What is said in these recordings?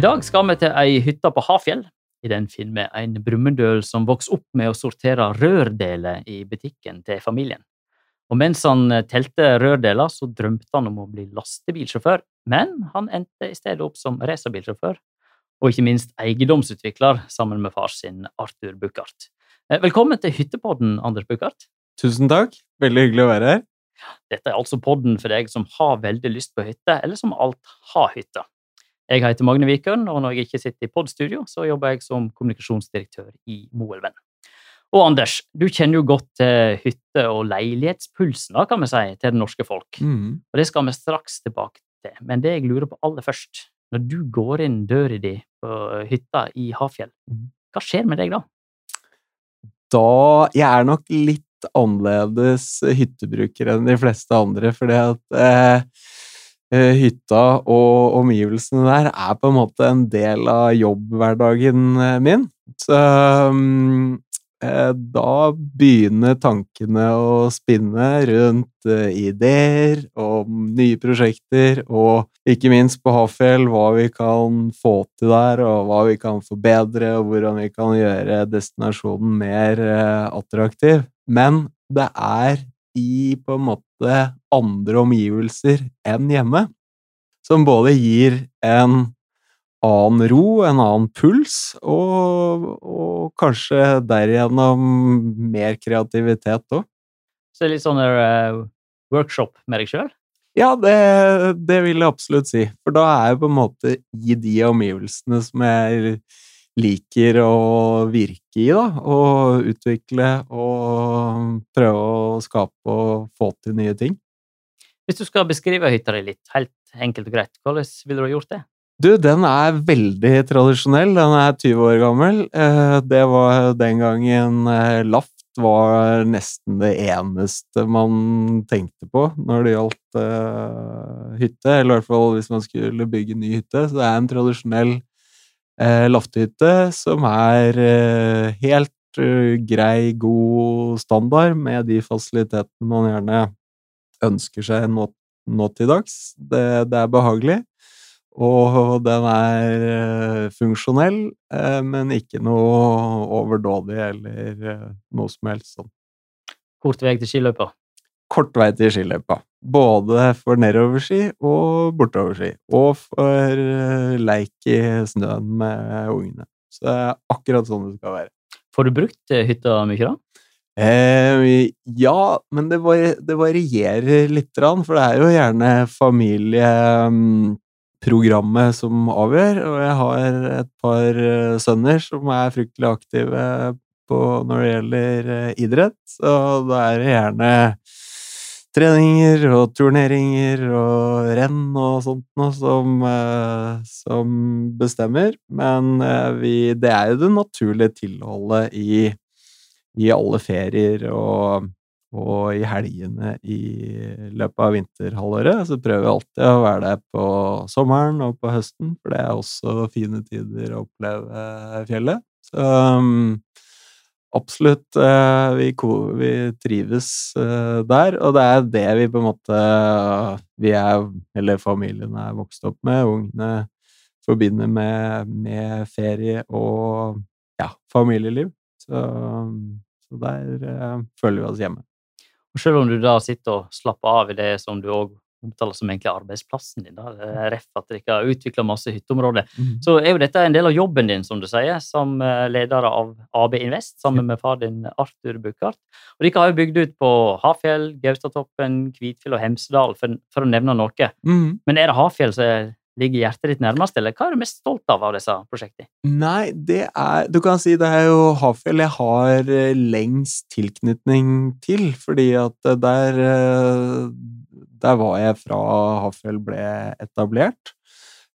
I dag skal vi til ei hytte på Hafjell. I den finner vi en Brumunddøl som vokste opp med å sortere rørdeler i butikken til familien. Og mens han telte rørdeler, så drømte han om å bli lastebilsjåfør, men han endte i stedet opp som racerbilsjåfør, og ikke minst eiendomsutvikler sammen med far sin Arthur Buchardt. Eh, Velkommen til hyttepodden, Anders Buchardt. Tusen takk. Veldig hyggelig å være her. Dette er altså podden for deg som har veldig lyst på hytte, eller som alt har hytte. Jeg heter Magne Vikørn, og når jeg ikke sitter i podstudio, så jobber jeg som kommunikasjonsdirektør i Moelven. Og Anders, du kjenner jo godt til hytte- og leilighetspulsen da, kan vi si, til det norske folk. Mm. Og det skal vi straks tilbake til. Men det jeg lurer på aller først, når du går inn døra di på hytta i Hafjell, Mhm. hva skjer med deg da? Da Jeg er nok litt annerledes hyttebruker enn de fleste andre, fordi at eh, hytta og omgivelsene der er på en måte en del av jobbhverdagen eh, min. Så mm, eh, da begynner tankene å spinne rundt eh, ideer om nye prosjekter, og ikke minst på Hafjell hva vi kan få til der, og hva vi kan forbedre, og hvordan vi kan gjøre destinasjonen mer eh, attraktiv. Men det er i på en måte andre omgivelser enn hjemme som både gir en annen ro, en annen puls, og, og kanskje derigjennom mer kreativitet òg. Så litt sånn uh, workshop med deg sjøl? Ja, det, det vil jeg absolutt si. For da er jeg på en måte i de omgivelsene som jeg liker å virke i, da. Og utvikle og prøve å skape og få til nye ting. Hvis du skal beskrive hytta di litt, helt enkelt og greit, hvordan ville du ha gjort det? Du, den er veldig tradisjonell. Den er 20 år gammel. Eh, Det var den gangen eh, laft var nesten det eneste man tenkte på når det gjaldt eh, hytte. Eller i hvert fall hvis man skulle bygge ny hytte. Så det er en tradisjonell eh, lafthytte som er eh, helt eh, grei, god standard med de fasilitetene man gjerne ønsker seg nå, nå til dags. Det, det er behagelig. Og den er funksjonell, men ikke noe overdådig eller noe som helst sånn. Kort vei til skiløypa? Kort vei til skiløypa. Både for nedoverski og bortoverski. Og for eh, leik i snøen med ungene. Så det er akkurat sånn det skal være. Får du brukt eh, hytta mye, da? Eh, ja, men det, var, det varierer litt, for det er jo gjerne familieprogrammet som avgjør. Og jeg har et par eh, sønner som er fryktelig aktive på, når det gjelder idrett, så da er det gjerne treninger og turneringer og renn og sånt noe som, eh, som bestemmer. Men eh, vi, det er jo det naturlige tilholdet i i alle ferier og, og i helgene i løpet av vinterhalvåret. Så prøver vi alltid å være der på sommeren og på høsten, for det er også fine tider å oppleve fjellet. Så um, absolutt, uh, vi, vi, trives uh, der, og det er det vi på en måte vi er, eller familien er vokst opp med, ungene forbinder med, med ferie og ja, familieliv. Så, så der eh, føler vi oss hjemme. Og selv om du da sitter og slapper av i det som du òg omtaler som egentlig arbeidsplassen din, da, ref at dere har utvikla masse hytteområder, mm. så er jo dette en del av jobben din, som du sier, som leder av AB Invest, sammen med far din Arthur Buchardt. Og dere har jo bygd ut på Hafjell, Gaustatoppen, Kvitfjell og Hemsedal, for, for, å nevne noe. Mm. Men er det Hafjell som er ligger hjertet ditt nærmest, eller hva er du mest stolt av av disse prosjektene? Nei, det er Du kan si det er jo Hafjell jeg har lengst tilknytning til, fordi at der Der var jeg fra Hafjell ble etablert.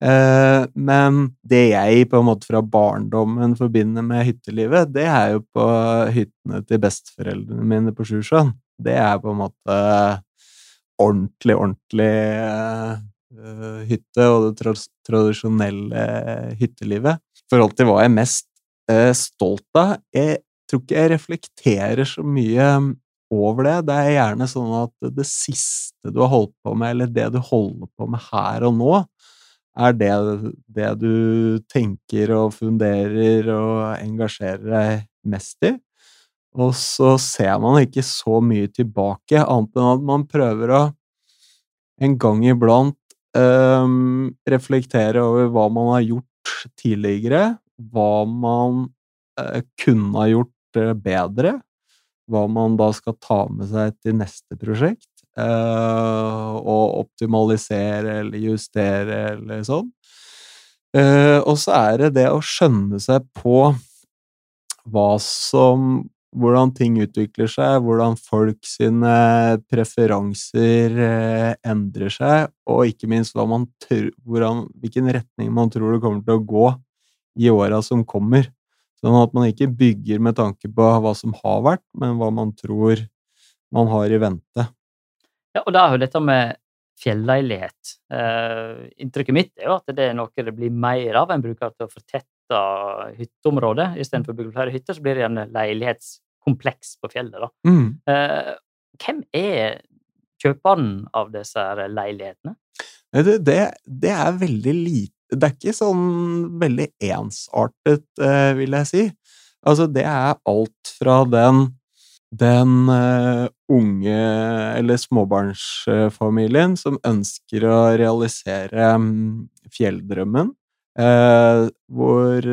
Men det jeg på en måte fra barndommen forbinder med hyttelivet, det er jo på hyttene til besteforeldrene mine på Sjusjøen. Det er på en måte ordentlig, ordentlig uh, hytte og det tradisjonelle hyttelivet. I forhold til hva jeg er mest uh, stolt av Jeg tror ikke jeg reflekterer så mye over det. Det er gjerne sånn at det siste du har holdt på med, eller det du holder på med her og nå, er det, det du tenker og funderer og engasjerer deg mest i. Og så ser man ikke så mye tilbake, annet enn at man prøver å en gang iblant um, reflektere over hva man har gjort tidligere, hva man uh, kunne ha gjort uh, bedre, hva man da skal ta med seg til neste prosjekt, uh, og optimalisere eller justere eller sånn. og så er det det å skjønne seg på hva som hvordan ting utvikler seg, hvordan folk sine preferanser eh, endrer seg, og ikke minst tør, hvordan, hvilken retning man tror det kommer til å gå i åra som kommer. Sånn at man ikke bygger med tanke på hva som har vært, men hva man tror man har i vente. Ja, og da er jo dette med fjelleilighet. Eh, inntrykket mitt er jo at det er noe det blir mer av. En bruker til å fortette hytteområdet. Istedenfor å bygge flere hytter, så blir det en leilighetskompleks på fjellet. Mm. Eh, hvem er kjøperen av disse leilighetene? Det, det, det, er veldig lite Det er ikke sånn veldig ensartet, eh, vil jeg si. Altså, det er alt fra den den uh, unge eller småbarnsfamilien som ønsker å realisere um, fjelldrømmen, uh, hvor,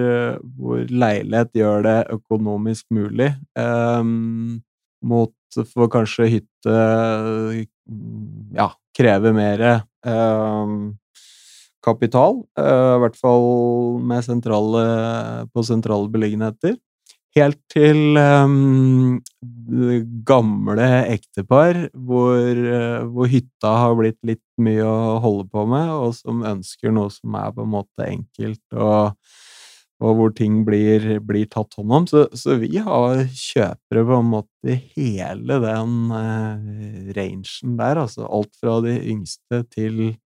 hvor, leilighet gjør det økonomisk mulig, um, mot for kanskje hytte ja, krever mer kapital, i hvert fall sentrale, på sentrale beliggenheter helt til um, gamle ektepar hvor, uh, hvor, hytta har blitt litt mye å holde på med, og som ønsker noe som er på en måte enkelt, og, og hvor ting blir, blir, tatt hånd om. Så, så, vi har kjøpere på en måte hele den uh, rangen der, altså alt fra de yngste til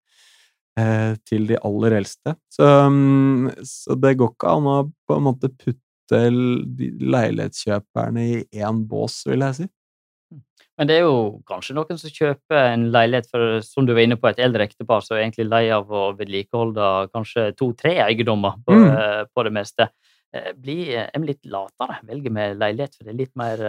til de aller eldste. Så, um, så det går ikke an å på en måte putte leilighetskjøperne i én bås, vil jeg si. Men det er jo kanskje noen som kjøper en leilighet for, som du var inne på, et eldre ektepar som er egentlig lei av å vedlikeholde kanskje to-tre eiendommer på, mm. uh, på, det meste. Uh, blir en litt latere, velger med leilighet, for det er litt mer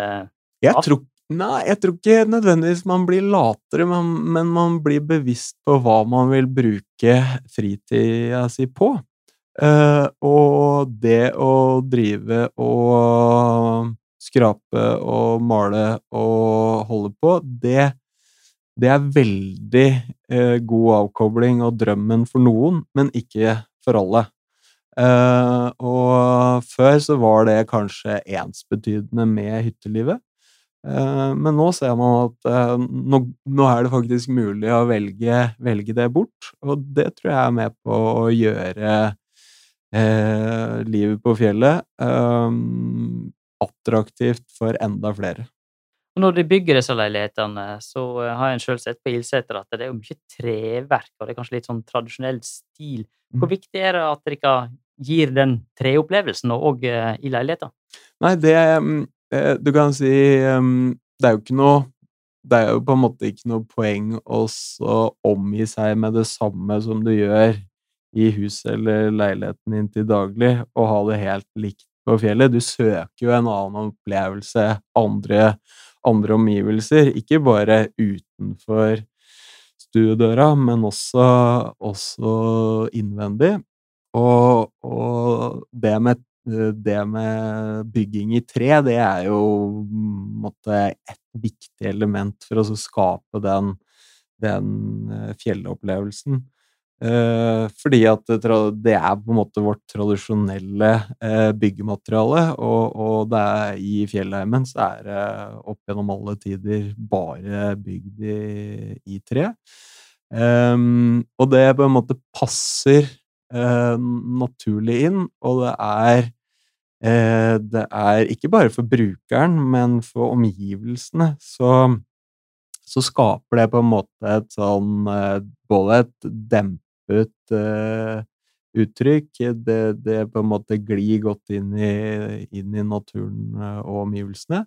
jeg tror, Nei, jeg tror ikke nødvendigvis man blir latere, men, men man blir bevisst på hva man vil bruke fritida si på. Uh, og det å drive og skrape og male og holde på, det, det er veldig uh, god avkobling og drømmen for noen, men ikke for alle. Uh, og før så var det kanskje ensbetydende med hyttelivet. Men nå ser man at nå, nå, er det faktisk mulig å velge, velge det bort, og det tror jeg er med på å gjøre eh, livet på fjellet eh, attraktivt for enda flere. Og når de bygger disse leilighetene, så eh, har en sjøl sett på Ilseter at det er jo mye treverk, og det er kanskje litt sånn tradisjonell stil. Hvor mm. viktig er det at dere gir den treopplevelsen eh, i leiligheta? Nei, det mm, eh, Du kan si Det er jo ikke noe det er jo på en måte ikke noe poeng å omgi seg med det samme som du gjør i huset eller leiligheten din til daglig og ha det helt likt på fjellet. Du søker jo en annen opplevelse, andre, andre omgivelser, ikke bare utenfor stuedøra, men også, også innvendig. Og, og det, med, det, med, bygging i tre, det er jo måtte, et viktig element for å skape den, den eh, fjellopplevelsen. Eh, fordi at det er på en måte vårt tradisjonelle eh, byggemateriale, og, og det er i fjellheimen så er det opp gjennom alle tider bare bygd i, i tre. Um, og det på en måte passer uh, naturlig inn, og det er uh, Det er ikke bare for brukeren, men for omgivelsene. Så, så skaper det på en måte et sånn uh, Både et dempet uttrykk. Det, det, på en måte glir godt inn i, inn i naturen eh, og omgivelsene.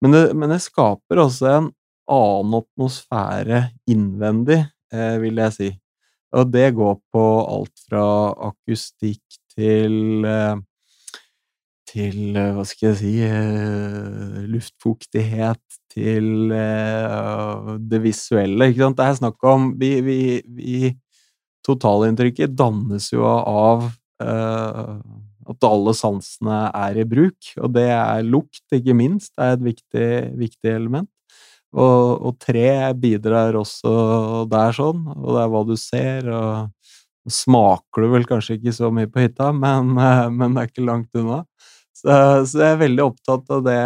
Men det, men det, skaper også en annen atmosfære innvendig, eh, vil jeg si. Og det går på alt fra akustikk til eh, til eh, hva skal jeg si eh, luftfuktighet, til det visuelle, ikke sant. Det er snakk om vi, vi, vi Totalinntrykket dannes jo av at alle sansene er i bruk, og det er lukt, ikke minst, det er et viktig, viktig element. Og, og tre bidrar også der sånn, og det er hva du ser, og smaker du vel kanskje ikke så mye på hytta, men, men det er ikke langt unna. Så, så, jeg er veldig opptatt av det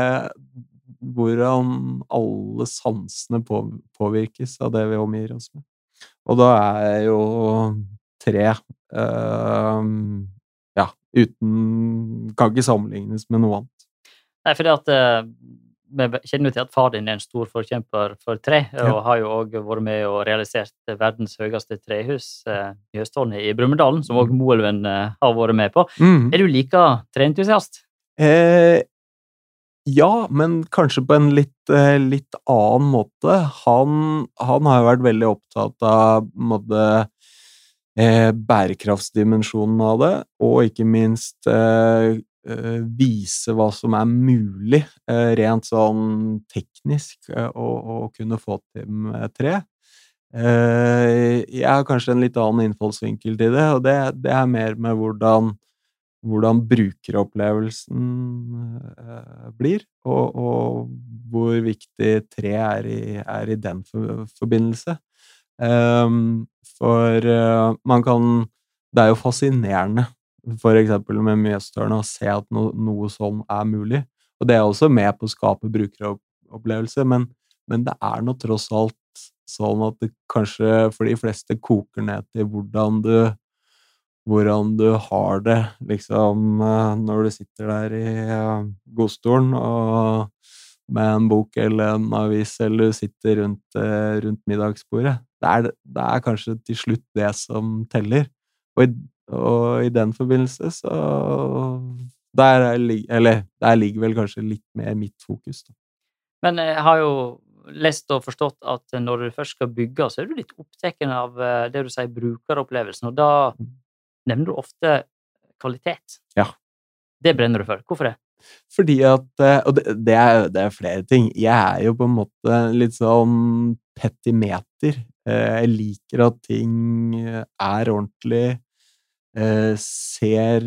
hvordan alle sansene på, påvirkes av det vi omgir oss med. Og da er jo tre øh, Ja, uten Kan ikke sammenlignes med noe annet. Nei, fordi at uh, vi kjenner jo til at far din er en stor forkjemper for tre, ja. og har jo òg vært med og realisert verdens høyeste trehus uh, i Høsttårnet i Brumunddal, som òg mm. Moelven uh, har vært med på. Mm. Er du like treentusiast? Eh, ja, men kanskje på en litt, eh, litt annen måte. Han, han, har jo vært veldig opptatt av måte, eh, bærekraftsdimensjonen av det, og ikke minst eh, eh vise hva som er mulig eh, rent sånn teknisk å, kunne få til med tre. jeg har kanskje en litt annen innfallsvinkel til det, og det, det er mer med hvordan hvordan brukeropplevelsen blir, og, og, hvor viktig tre er i, er i den for, forbindelse. For man kan Det er jo fascinerende, eksempel med Mjøstårnet, å se at no, noe sånn er mulig. Og det er også med på å skape brukeropplevelse, men, men det er nå tross alt sånn at det kanskje for de fleste koker ned til hvordan du hvordan du har det, liksom, eh, når du sitter der i eh, godstolen og med en bok eller en avis, eller du sitter rundt, eh, rundt middagsbordet. Det er, det er, kanskje til slutt det som teller. Og i, og i den forbindelse så der, Eller der ligger vel kanskje litt mer mitt fokus, da. Men jeg har jo lest og forstått at når du først skal bygge, så er du litt opptatt av det du sier brukeropplevelsen, og da mm nevner du ofte kvalitet. Ja. Det brenner du for. Hvorfor det? Fordi at eh, Og det, det, er, det, er, flere ting. Jeg er jo på en måte litt sånn petimeter. Eh, jeg liker at ting er ordentlig, eh, ser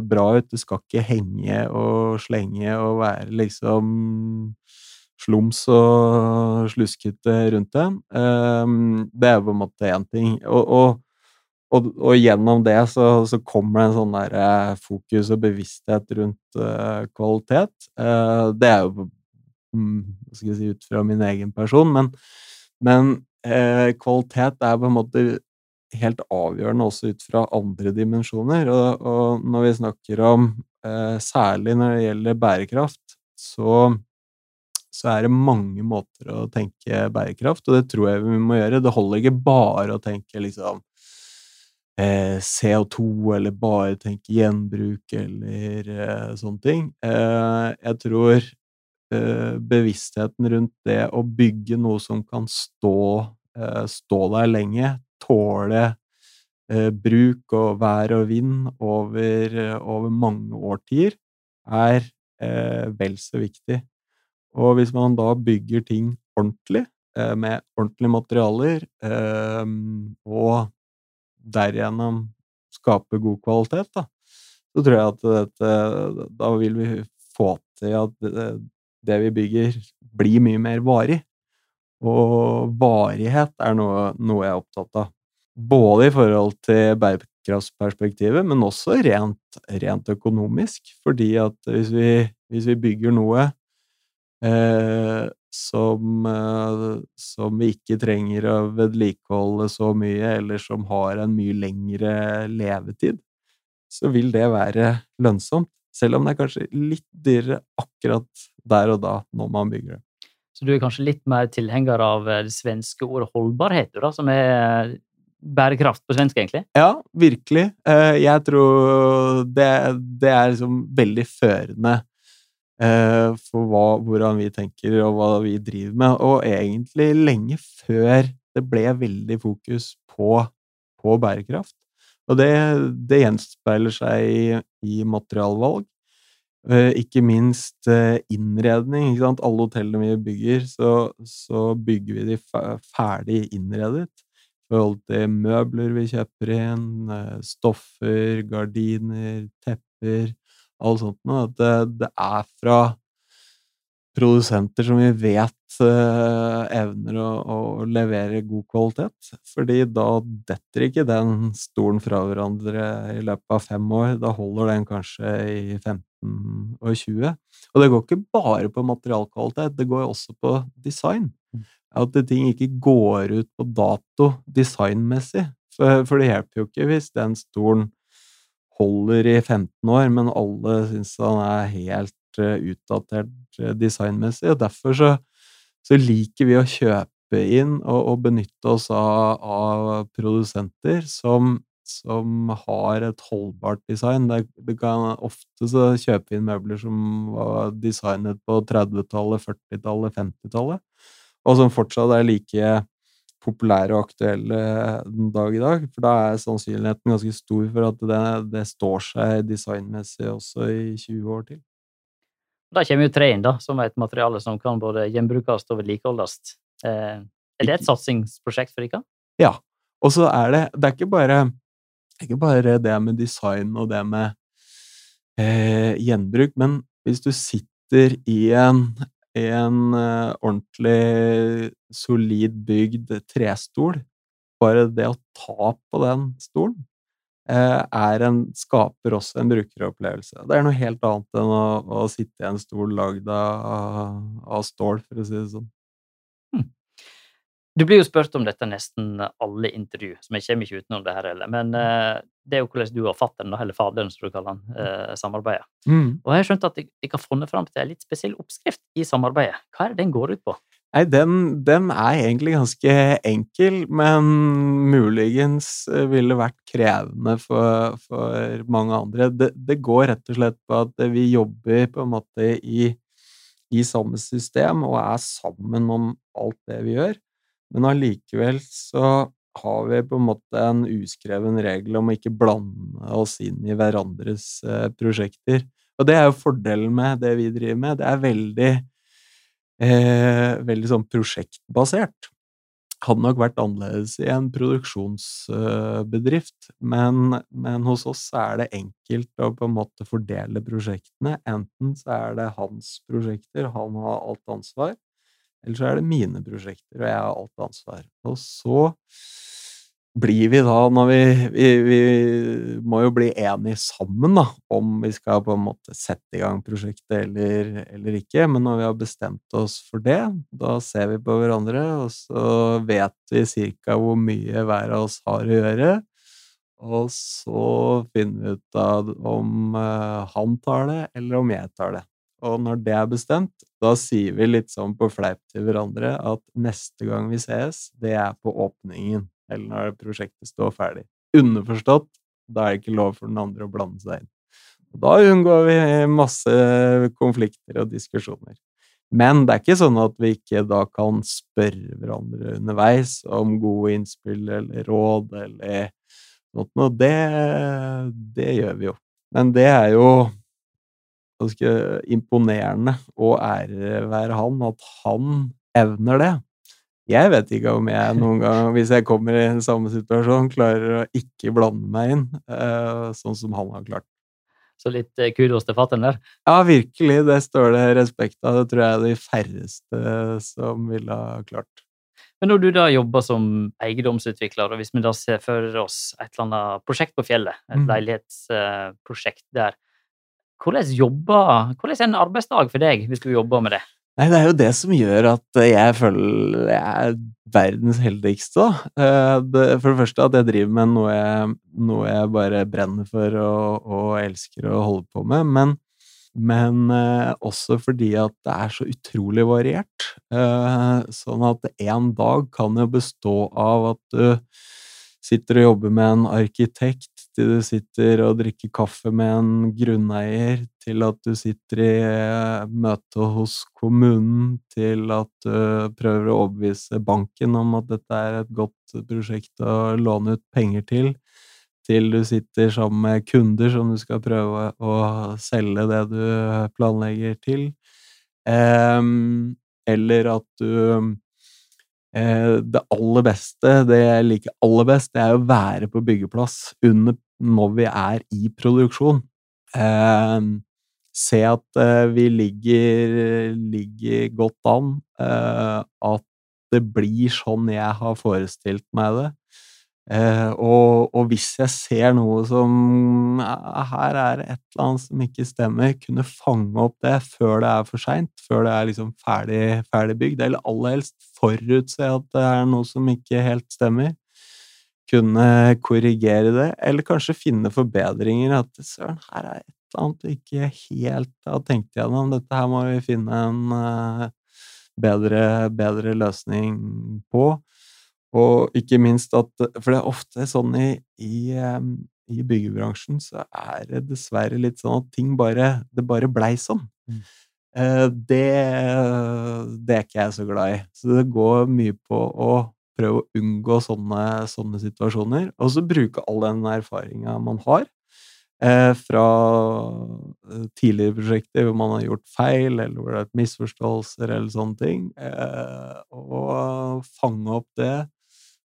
bra ut. Det skal ikke henge og slenge og være liksom slums og sluskete rundt det. Det er på en måte én ting. Og, og og, og, gjennom det så, så, kommer det en sånn der eh, fokus og bevissthet rundt kvalitet. Det er jo hva skal jeg si, ut fra min egen person, men, men kvalitet er på en måte helt avgjørende også ut fra andre dimensjoner. Og, og når vi snakker om Særlig når det gjelder bærekraft, så, så er det mange måter å tenke bærekraft, og det tror jeg vi må gjøre. Det holder ikke bare å tenke liksom eh, CO2, eller bare tenke gjenbruk, eller eh, sånne ting. Eh, jeg tror eh, bevisstheten rundt det å bygge noe som kan stå, eh, stå der lenge, tåle eh, bruk og vær og vind over, over mange årtier, er vel så viktig. Og hvis man da bygger ting ordentlig, med ordentlige materialer, og derigjennom skape god kvalitet, da, så tror jeg at dette Da vil vi få til at det vi bygger, blir mye mer varig. Og varighet er noe, noe jeg er opptatt av. Både i forhold til bærekraftsperspektivet, men også rent, rent økonomisk. Fordi at hvis vi, hvis vi bygger noe eh, som, eh, som, vi ikke trenger å vedlikeholde så mye, eller som har en mye lengre levetid, så vil det være lønnsomt. Selv om det er kanskje litt dyrere akkurat der og da, når man bygger det. Så du er kanskje litt mer tilhenger av eh, det svenske ordet holdbarhet, da, som er bærekraft på svensk, egentlig? Ja, virkelig. Eh, jeg tror det, det er liksom veldig førende Eh, for hva, hvordan vi tenker og hva vi driver med. Og egentlig lenge før det ble veldig fokus på, på bærekraft. Og det, det gjenspeiler seg i, i materialvalg. Eh, ikke minst innredning. Ikke? Alle hotellene vi bygger, så, så bygger vi de ferdig innredet. Forhold til møbler vi kjøper inn, eh, stoffer, gardiner, tepper, alt sånt noe. At det, det er fra produsenter som vi vet eh, evner å, å, levere god kvalitet. Fordi da detter ikke den stolen fra hverandre i løpet av fem år. Da holder den kanskje i 15 og 20. Og det går ikke bare på materialkvalitet, det går også på design. At ting ikke går ut på dato designmessig. For, for det hjelper jo ikke hvis den stolen holder i 15 år, men alle syns han er helt utdatert eh, designmessig. og Derfor så, så liker vi å kjøpe inn og, og benytte oss av, av produsenter som, som, har et holdbart design. Det, det kan Ofte så kjøper inn møbler som var designet på 30-tallet, 40-tallet, 50-tallet, og som fortsatt er like populære og aktuelle den dag i dag. For da er sannsynligheten ganske stor for at det, det står seg designmessig også i 20 år til. Da kommer jo tre inn, da, som er et materiale som kan både gjenbrukes og vedlikeholdes. Eh, er det et satsingsprosjekt for dere? Ja. Og så er det Det er ikke bare, ikke bare det med design og det med eh, gjenbruk, men hvis du sitter i en, en uh, ordentlig solid bygd trestol, bare det å ta på den stolen er en, skaper også en brukeropplevelse. Det er noe helt annet enn å, å sitte i en stol lagd av, av, stål, for å si det sånn. Du blir jo spurt om dette nesten alle intervju, så vi kommer ikke utenom det her heller. Men uh, det er jo hvordan du og fattern, eller faderen som du kaller han, uh, samarbeider. Mm. Og jeg har skjønt at jeg har funnet fram til en litt spesiell oppskrift i samarbeidet. Hva er det den går ut på? Nei, den, den, er egentlig ganske enkel, men muligens eh, ville vært krevende for, for mange andre. Det, det, går rett og slett på at vi jobber på en måte i, i samme system og er sammen om alt det vi gjør, men allikevel så har vi på en måte en uskreven regel om å ikke blande oss inn i hverandres eh, prosjekter. Og det er jo fordelen med det vi driver med. Det er veldig eh, veldig sånn prosjektbasert. Hadde nok vært annerledes i en produksjonsbedrift, men, men, hos oss er det enkelt å på en måte fordele prosjektene. Enten så er det hans prosjekter, han har alt ansvar, eller så er det mine prosjekter, og jeg har alt ansvar. Og så blir vi da, når vi, vi, vi må jo bli enige sammen da, om vi skal på en måte sette i gang prosjektet eller, eller, ikke. Men når vi har bestemt oss for det, da ser vi på hverandre, og så vet vi cirka hvor mye hver av oss har å gjøre. Og så finner vi ut av om uh, han tar det, eller om jeg tar det. Og når det er bestemt, da sier vi litt sånn på fleip til hverandre at neste gang vi ses, det er på åpningen eller når prosjektet står ferdig. Underforstått, da er det ikke lov for den andre å blande seg inn. Og da unngår vi masse konflikter og diskusjoner. Men det er ikke sånn at vi ikke da kan spørre hverandre underveis om gode innspill eller råd eller noe. Det, det gjør vi jo. Men det er jo ganske imponerende og ære være han at han evner det. Jeg vet ikke om jeg noen gang, hvis jeg kommer i samme situasjon, klarer å ikke blande meg inn, uh, sånn som han har klart. Så litt uh, kudos til fatter'n der? Ja, virkelig. Det står det respekt av. Det tror jeg er de færreste som ville ha klart. Men når du da jobber som eiendomsutvikler, og hvis vi da ser for oss et eller annet prosjekt på fjellet, et mm. leilighetsprosjekt der, hvordan jobber, hvordan er en arbeidsdag for deg hvis du jobber med det? Nei, det er jo det som gjør at jeg føler jeg er verdens heldigste. Eh, for det første at jeg driver med noe jeg, noe jeg bare brenner for og, og, elsker å holde på med, men, men eh, også fordi at det er så utrolig variert. Eh, sånn at en dag kan jo bestå av at du sitter og jobber med en arkitekt til du sitter og drikker kaffe med en grunneier, til at du sitter i eh, møte hos kommunen, til at du prøver å overbevise banken om at dette er et godt prosjekt å låne ut penger til, til du sitter sammen med kunder som du skal prøve å selge det du planlegger til, um, eller at du Eh, det aller beste, det jeg liker aller best, det er å være på byggeplass under når vi er i produksjon. Eh, se at eh, vi ligger, ligger godt an. Eh, at det blir sånn jeg har forestilt meg det. Eh, og, og, hvis jeg ser noe som Her er det et eller annet som ikke stemmer. Kunne fange opp det før det er for seint, før det er liksom ferdig, ferdig bygd. Eller aller helst forutse at det er noe som ikke helt stemmer. Kunne korrigere det, eller kanskje finne forbedringer. At søren, her er et eller annet du ikke helt har tenkt gjennom. Dette her må vi finne en uh, bedre, bedre løsning på. Og ikke minst at For det er ofte sånn i, i, i byggebransjen så er det dessverre litt sånn at ting bare Det bare blei sånn. Mm. Eh, det, det er ikke jeg så glad i. Så det går mye på å prøve å unngå sånne, sånne situasjoner. Og så bruke all den erfaringa man har eh, fra eh, tidligere prosjekter hvor man har gjort feil, eller hvor det er misforståelser eller sånne ting, eh, og fange opp det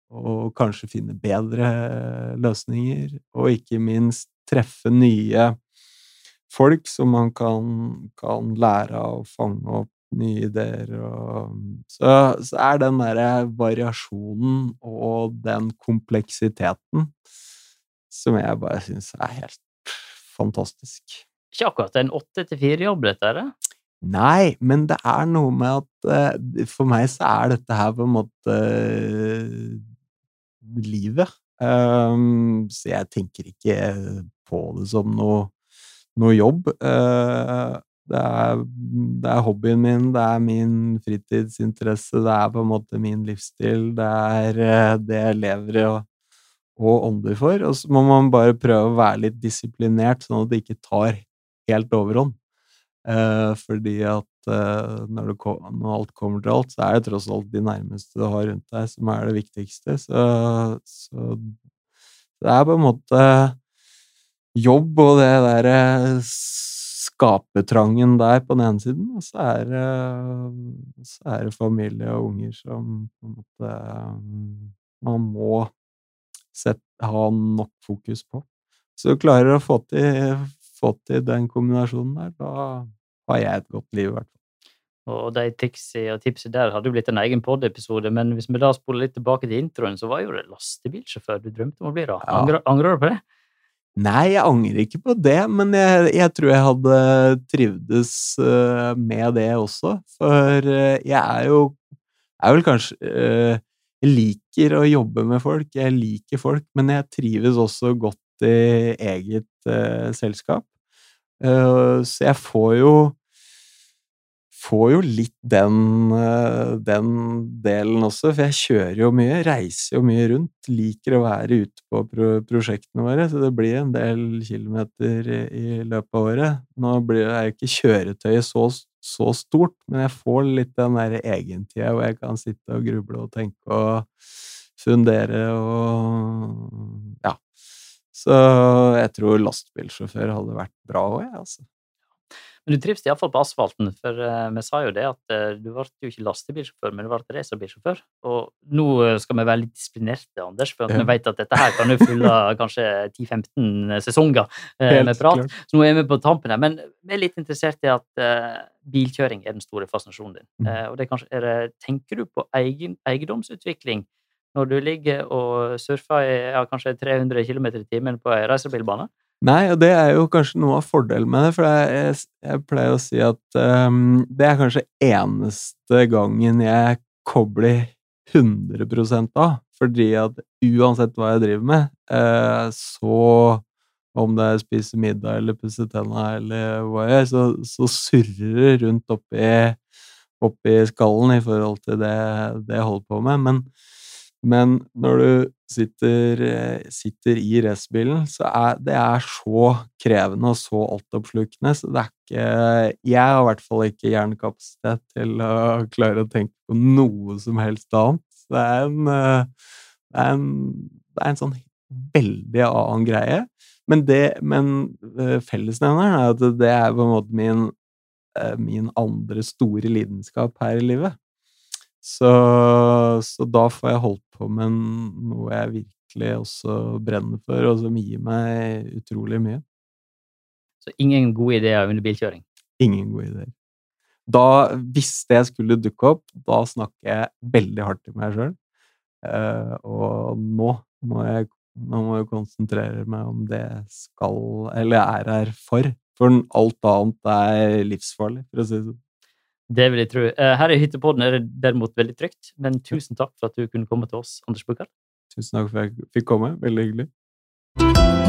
og kanskje finne bedre løsninger, og ikke minst treffe nye folk som man kan, kan lære av å fange opp nye ideer og Så, så er den derre variasjonen og den kompleksiteten som jeg bare syns er helt fantastisk. Ikke akkurat en åtte til fire-jobb, dette? er det? Nei, men det er noe med at uh, For meg så er dette her på en måte uh, livet. Um, så jeg tenker ikke på det som noe, noe jobb. Det, er, det, er, hobbyen min, det er min fritidsinteresse, det er på en måte min livsstil. Det er uh, det jeg lever og, og ånder for. Og så må man bare prøve å være litt disiplinert, sånn at det ikke tar helt overhånd. Eh, fordi at eh, når, det, når, alt kommer til alt, så er det tross alt de nærmeste du har rundt deg, som er det viktigste. Så, så det er på en måte jobb og det derre skapetrangen der på den ene siden, og så er, så er det familie og unger som på en måte man må sette, ha nok fokus på. Så du klarer å få til, få til den kombinasjonen der, da har jeg et godt liv, i hvert fall. Og de tipsene og tipsene der hadde jo blitt en egen pod-episode, men hvis vi da spoler litt tilbake til introen, så var jo det lastebilsjåfør du drømte om å bli, da. Ja. Angrer, angrer, du på det? Nei, jeg angrer ikke på det, men jeg, jeg tror jeg hadde trivdes uh, med det også. For uh, jeg er jo er vel kanskje uh, Jeg liker å jobbe med folk, jeg liker folk, men jeg trives også godt i eget selskap. så jeg får jo får jo litt den, eh, den, delen også, for jeg kjører jo mye, reiser jo mye rundt. Liker å være ute på pro prosjektene våre, så det blir en del kilometer i, i løpet av året. Nå blir jo ikke kjøretøyet så, så, stort, men jeg får litt den der egentida hvor jeg kan sitte og gruble og tenke og fundere og ja. Så jeg tror lastebilsjåfør hadde vært bra òg, jeg, altså. Men du trives iallfall på asfalten, for uh, vi sa jo det at uh, du ble jo ikke lastebilsjåfør, men du ble racerbilsjåfør. Og nå skal vi være litt disiplinerte, Anders, for ja. vi vet at dette her kan jo fylle kanskje 10-15 sesonger med prat. Klart. Så nå er vi på tampen her. Men vi er litt interessert i at bilkjøring er den store fascinasjonen din. Mm. og det kanskje, det, tenker du på egen, eiendomsutvikling når du ligger og surfer i ja, kanskje 300 km i timen på ei racerbilbane? Nei, og det er jo kanskje noe av fordelen med det, for jeg, jeg pleier å si at um, det er kanskje eneste gangen jeg kobler 100 av, fordi at uansett hva jeg driver med, uh, så om det er spise middag eller pusse tenna eller hva jeg gjør, så, så surrer det rundt oppi, oppi skallen i forhold til det, det jeg holder på med. Men, men når du sitter, eh, sitter i racerbilen, så er det er så krevende og så altoppslukende, så det er ikke Jeg har i hvert fall ikke hjernekapasitet til å klare å tenke på noe som helst annet. Det er en, eh, det er en, det er en sånn veldig annen greie. Men, det, men eh, fellesnevneren er at det er på en måte min, min andre store lidenskap her i livet. Så, så, da får jeg holdt på med noe jeg virkelig også brenner for, og som gir meg utrolig mye. Så ingen gode ideer under bilkjøring? Ingen gode ideer. Da, hvis det skulle dukke opp, da snakker jeg veldig hardt til meg sjøl. Eh, og nå må jeg nå må jeg konsentrere meg om det jeg skal, eller er her for. For alt annet er livsfarlig, for å si det sånn. Det vil jeg tro. Eh, her i Hyttepodden er det derimot veldig trygt, men tusen takk for at du kunne komme til oss, Anders Bukkar. Tusen takk for at jeg fikk komme. Veldig hyggelig.